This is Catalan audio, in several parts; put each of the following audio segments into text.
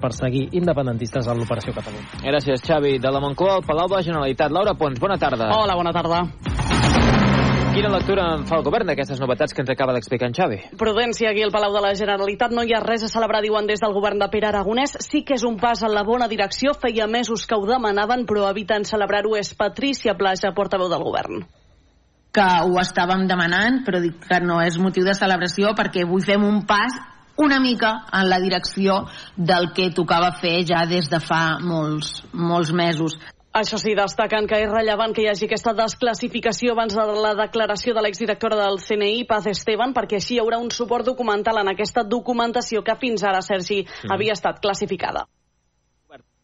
perseguir independentistes en l'Operació Catalunya. Gràcies, Xavi. De la Moncloa al Palau de la Generalitat. Laura Pons, bona tarda. Hola, bona tarda. Quina lectura en fa el govern d'aquestes novetats que ens acaba d'explicar en Xavi? Prudència, aquí al Palau de la Generalitat no hi ha res a celebrar, diuen des del govern de Pere Aragonès. Sí que és un pas en la bona direcció, feia mesos que ho demanaven, però eviten celebrar-ho. És Patrícia Plaja, portaveu del govern que ho estàvem demanant, però dic que no és motiu de celebració perquè avui fem un pas una mica en la direcció del que tocava fer ja des de fa molts, molts mesos. Això sí, destaquen que és rellevant que hi hagi aquesta desclassificació abans de la declaració de l'exdirectora del CNI, Paz Esteban, perquè així hi haurà un suport documental en aquesta documentació que fins ara, Sergi, mm. havia estat classificada.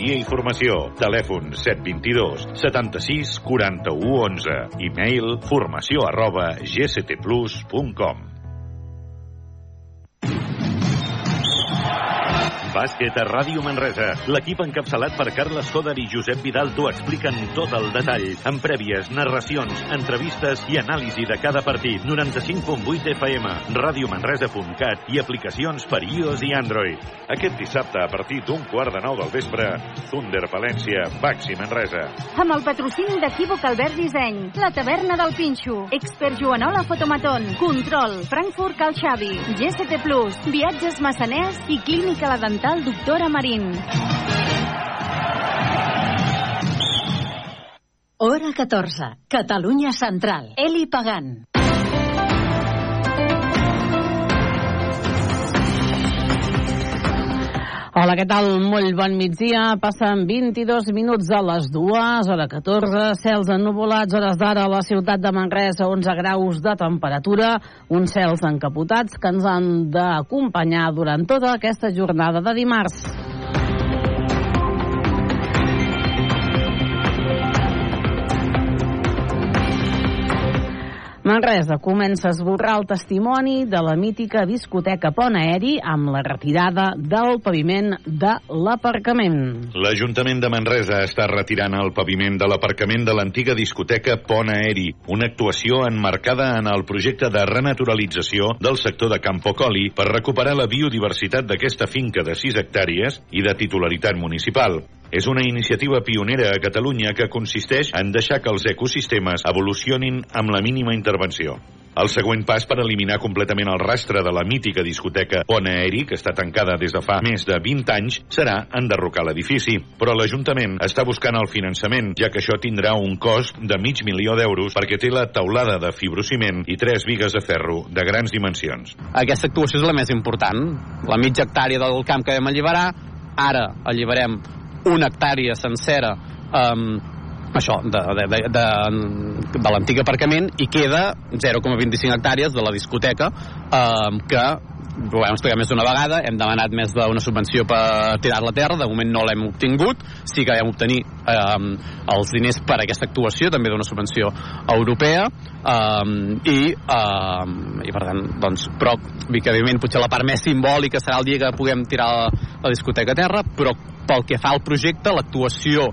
Consultoria i formació. Telèfon 722 76 41 11. E-mail formació arroba gctplus.com. Bàsquet a Ràdio Manresa. L'equip encapçalat per Carles Coder i Josep Vidal t'ho expliquen tot el detall, amb prèvies, narracions, entrevistes i anàlisi de cada partit. 95.8 FM, radiomanresa.cat i aplicacions per iOS i Android. Aquest dissabte, a partir d'un quart de nou del vespre, Thunder València, Baxi Manresa. Amb el patrocini d'Equívoc Albert Disseny, la taverna del Pinxo, Expert Joanola Fotomaton, Control, Frankfurt Cal Xavi, GST Plus, Viatges Massaners i Clínica La Dental Hospital Doctora Marín. Hora 14. Catalunya Central. Eli Pagant. Hola, què tal? Molt bon migdia. Passen 22 minuts a les dues, hora 14, cels ennuvolats, hores d'ara a la ciutat de Manresa, 11 graus de temperatura, uns cels encapotats que ens han d'acompanyar durant tota aquesta jornada de dimarts. Manresa comença a esborrar el testimoni de la mítica discoteca Pont Aeri amb la retirada del paviment de l'aparcament. L'Ajuntament de Manresa està retirant el paviment de l'aparcament de l'antiga discoteca Pont Aeri, una actuació enmarcada en el projecte de renaturalització del sector de Campocoli per recuperar la biodiversitat d'aquesta finca de 6 hectàrees i de titularitat municipal. És una iniciativa pionera a Catalunya que consisteix en deixar que els ecosistemes evolucionin amb la mínima intervenció. El següent pas per eliminar completament el rastre de la mítica discoteca Pont Aeri, que està tancada des de fa més de 20 anys, serà enderrocar l'edifici. Però l'Ajuntament està buscant el finançament, ja que això tindrà un cost de mig milió d'euros perquè té la taulada de fibrociment i tres vigues de ferro de grans dimensions. Aquesta actuació és la més important. La mitja hectàrea del camp que vam alliberar, ara alliberem una hectàrea sencera um, això, de, de, de, de, de l'antic aparcament i queda 0,25 hectàrees de la discoteca um, que ho hem explicat més d'una vegada, hem demanat més d'una subvenció per tirar-la a terra, de moment no l'hem obtingut, sí que vam obtenir eh, els diners per a aquesta actuació, també d'una subvenció europea, eh, i, eh, i per tant, doncs, però, evidentment potser la part més simbòlica serà el dia que puguem tirar la, la discoteca a terra, però pel que fa al projecte, l'actuació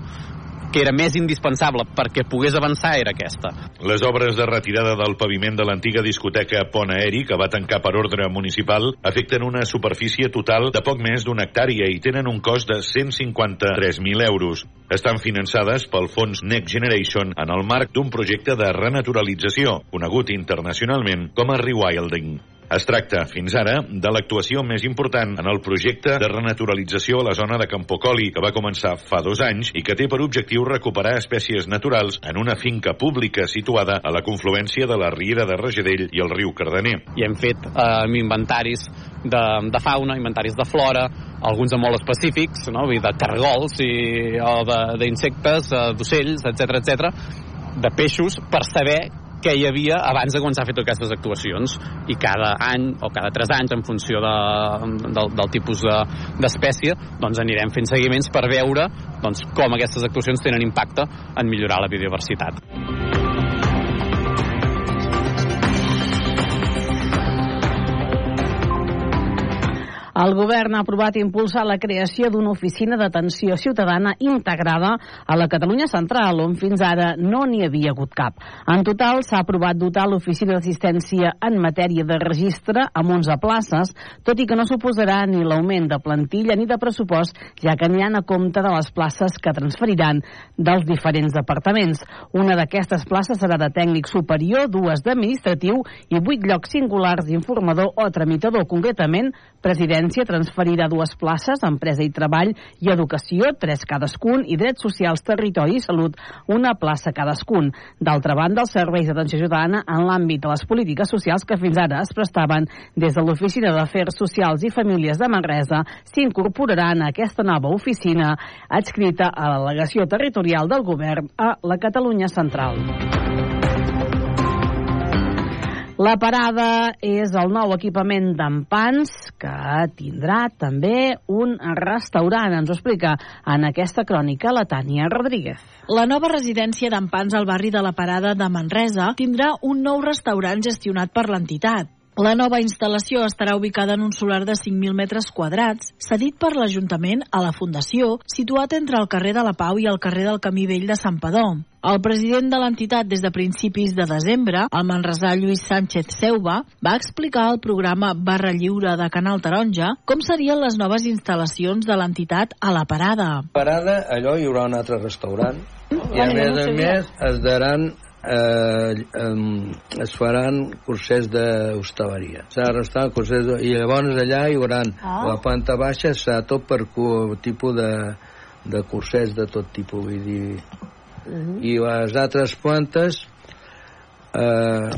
que era més indispensable perquè pogués avançar era aquesta. Les obres de retirada del paviment de l'antiga discoteca Pont Aeri, que va tancar per ordre municipal, afecten una superfície total de poc més d'una hectàrea i tenen un cost de 153.000 euros. Estan finançades pel fons Next Generation en el marc d'un projecte de renaturalització, conegut internacionalment com a Rewilding. Es tracta, fins ara, de l'actuació més important en el projecte de renaturalització a la zona de Campocoli, que va començar fa dos anys i que té per objectiu recuperar espècies naturals en una finca pública situada a la confluència de la Riera de Regedell i el riu Cardener. I hem fet eh, inventaris de, de fauna, inventaris de flora, alguns de molt específics, no? de cargols i, o d'insectes, eh, d'ocells, etc etc, de peixos, per saber què hi havia abans de començar a fer totes aquestes actuacions i cada any o cada tres anys en funció de, del, del tipus d'espècie de, doncs anirem fent seguiments per veure doncs, com aquestes actuacions tenen impacte en millorar la biodiversitat. El govern ha aprovat impulsar la creació d'una oficina d'atenció ciutadana integrada a la Catalunya Central, on fins ara no n'hi havia hagut cap. En total, s'ha aprovat dotar l'oficina d'assistència en matèria de registre amb 11 places, tot i que no suposarà ni l'augment de plantilla ni de pressupost, ja que ha a compte de les places que transferiran dels diferents departaments. Una d'aquestes places serà de tècnic superior, dues d'administratiu i vuit llocs singulars d'informador o tramitador, concretament president Presidència transferirà dues places, Empresa i Treball i Educació, tres cadascun, i Drets Socials, Territori i Salut, una plaça cadascun. D'altra banda, els serveis d'atenció ciutadana en l'àmbit de les polítiques socials que fins ara es prestaven des de l'Oficina d'Afers Socials i Famílies de Manresa s'incorporaran a aquesta nova oficina adscrita a la delegació territorial del govern a la Catalunya Central. La parada és el nou equipament d'empans que tindrà també un restaurant. Ens ho explica en aquesta crònica la Tània Rodríguez. La nova residència d'empans al barri de la Parada de Manresa tindrà un nou restaurant gestionat per l'entitat. La nova instal·lació estarà ubicada en un solar de 5.000 metres quadrats, cedit per l'Ajuntament a la Fundació, situat entre el carrer de la Pau i el carrer del Camí Vell de Sant Padó. El president de l'entitat des de principis de desembre, el manresà Lluís Sánchez Seuba, va explicar al programa Barra Lliure de Canal Taronja com serien les noves instal·lacions de l'entitat a la parada. A la parada, allò hi haurà un altre restaurant i a més a més es daran eh, eh, es faran cursers d'hostaleria. S'ha restat cursers de... i llavors allà hi haurà ah. la planta baixa serà tot per tipus de, de cursers de tot tipus, vull dir... Uh. -huh. I les altres plantes eh,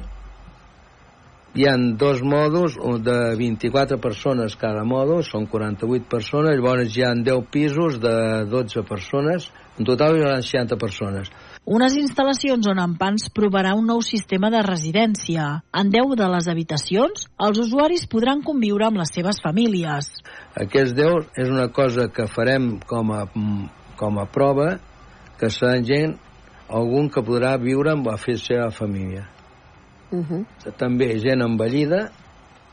hi han dos mòduls de 24 persones cada mòdul, són 48 persones, llavors hi han 10 pisos de 12 persones, en total hi haurà 60 persones unes instal·lacions on Empans provarà un nou sistema de residència. En 10 de les habitacions, els usuaris podran conviure amb les seves famílies. Aquests 10 és una cosa que farem com a, com a prova que serà gent, algun que podrà viure amb la seva família. Uh -huh. També gent envellida,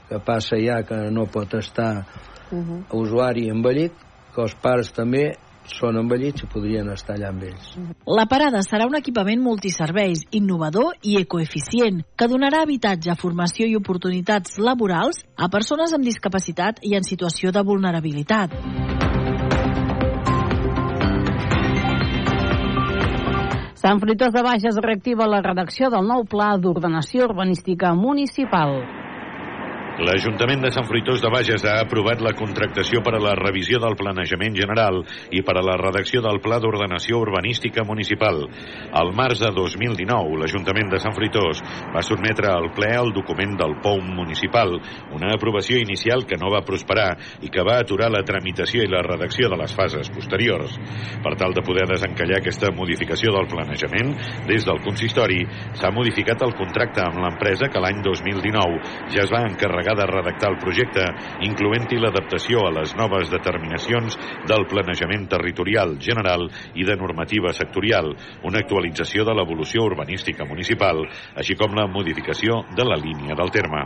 que passa ja que no pot estar uh -huh. usuari envellit, que els pares també són envellits i podrien estar allà amb ells. La parada serà un equipament multiserveis, innovador i ecoeficient, que donarà habitatge, formació i oportunitats laborals a persones amb discapacitat i en situació de vulnerabilitat. Sant Fruitós de Bages reactiva la redacció del nou Pla d'Ordenació Urbanística Municipal. L'Ajuntament de Sant Fruitós de Bages ha aprovat la contractació per a la revisió del planejament general i per a la redacció del Pla d'Ordenació Urbanística Municipal. Al març de 2019, l'Ajuntament de Sant Fruitós va sotmetre al ple el document del POUM municipal, una aprovació inicial que no va prosperar i que va aturar la tramitació i la redacció de les fases posteriors. Per tal de poder desencallar aquesta modificació del planejament, des del consistori s'ha modificat el contracte amb l'empresa que l'any 2019 ja es va encarregar de redactar el projecte, incloent-hi l'adaptació a les noves determinacions del planejament territorial general i de normativa sectorial, una actualització de l'evolució urbanística municipal, així com la modificació de la línia del terme.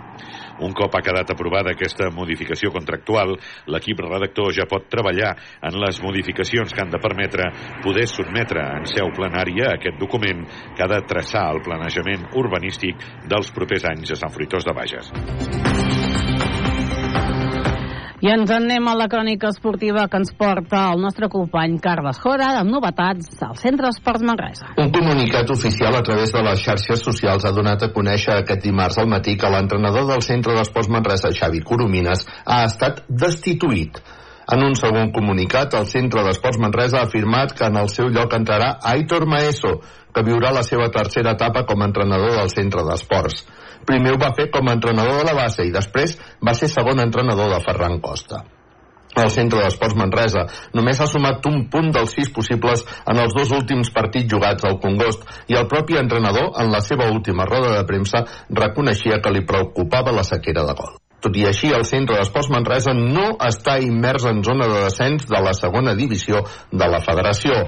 Un cop ha quedat aprovada aquesta modificació contractual, l'equip redactor ja pot treballar en les modificacions que han de permetre poder sotmetre en seu plenària aquest document que ha de traçar el planejament urbanístic dels propers anys a Sant Fruitós de Bages. I ens en anem a la crònica esportiva que ens porta el nostre company Carles Jora amb novetats al Centre Esports Manresa. Un comunicat oficial a través de les xarxes socials ha donat a conèixer aquest dimarts al matí que l'entrenador del Centre d'Esports Manresa, Xavi Coromines, ha estat destituït. En un segon comunicat, el Centre d'Esports Manresa ha afirmat que en el seu lloc entrarà Aitor Maeso, que viurà la seva tercera etapa com a entrenador del Centre d'Esports. Primer ho va fer com a entrenador de la base i després va ser segon entrenador de Ferran Costa. el centre d'esports Manresa. Només ha sumat un punt dels sis possibles en els dos últims partits jugats al Congost i el propi entrenador, en la seva última roda de premsa, reconeixia que li preocupava la sequera de gol. Tot i així, el centre d'esports Manresa no està immers en zona de descens de la segona divisió de la federació.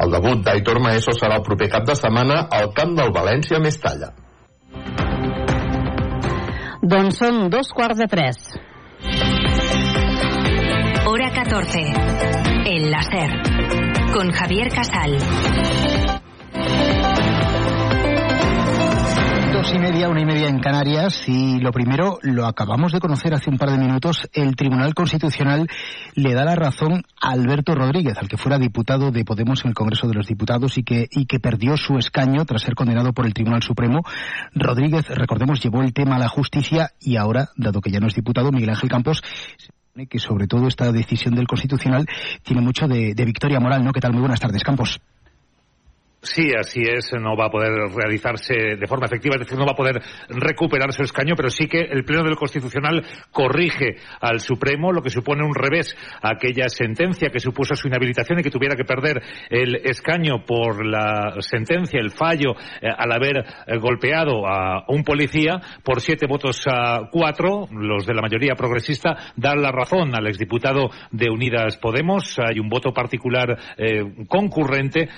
El debut d'Aitor Maeso serà el proper cap de setmana al camp del València Mestalla. Doncs són dos quarts de tres. Hora 14. El láser. Con Javier Casal. Dos y media, una y media en Canarias y lo primero, lo acabamos de conocer hace un par de minutos, el Tribunal Constitucional le da la razón a Alberto Rodríguez, al que fuera diputado de Podemos en el Congreso de los Diputados y que, y que perdió su escaño tras ser condenado por el Tribunal Supremo. Rodríguez, recordemos, llevó el tema a la justicia y ahora, dado que ya no es diputado, Miguel Ángel Campos que sobre todo esta decisión del Constitucional tiene mucho de, de victoria moral, ¿no? ¿Qué tal? Muy buenas tardes, Campos. Sí, así es, no va a poder realizarse de forma efectiva, es decir, no va a poder recuperar su escaño, pero sí que el Pleno del Constitucional corrige al Supremo, lo que supone un revés a aquella sentencia que supuso su inhabilitación y que tuviera que perder el escaño por la sentencia, el fallo, eh, al haber eh, golpeado a un policía por siete votos a cuatro, los de la mayoría progresista, dan la razón al exdiputado de Unidas Podemos. Hay un voto particular eh, concurrente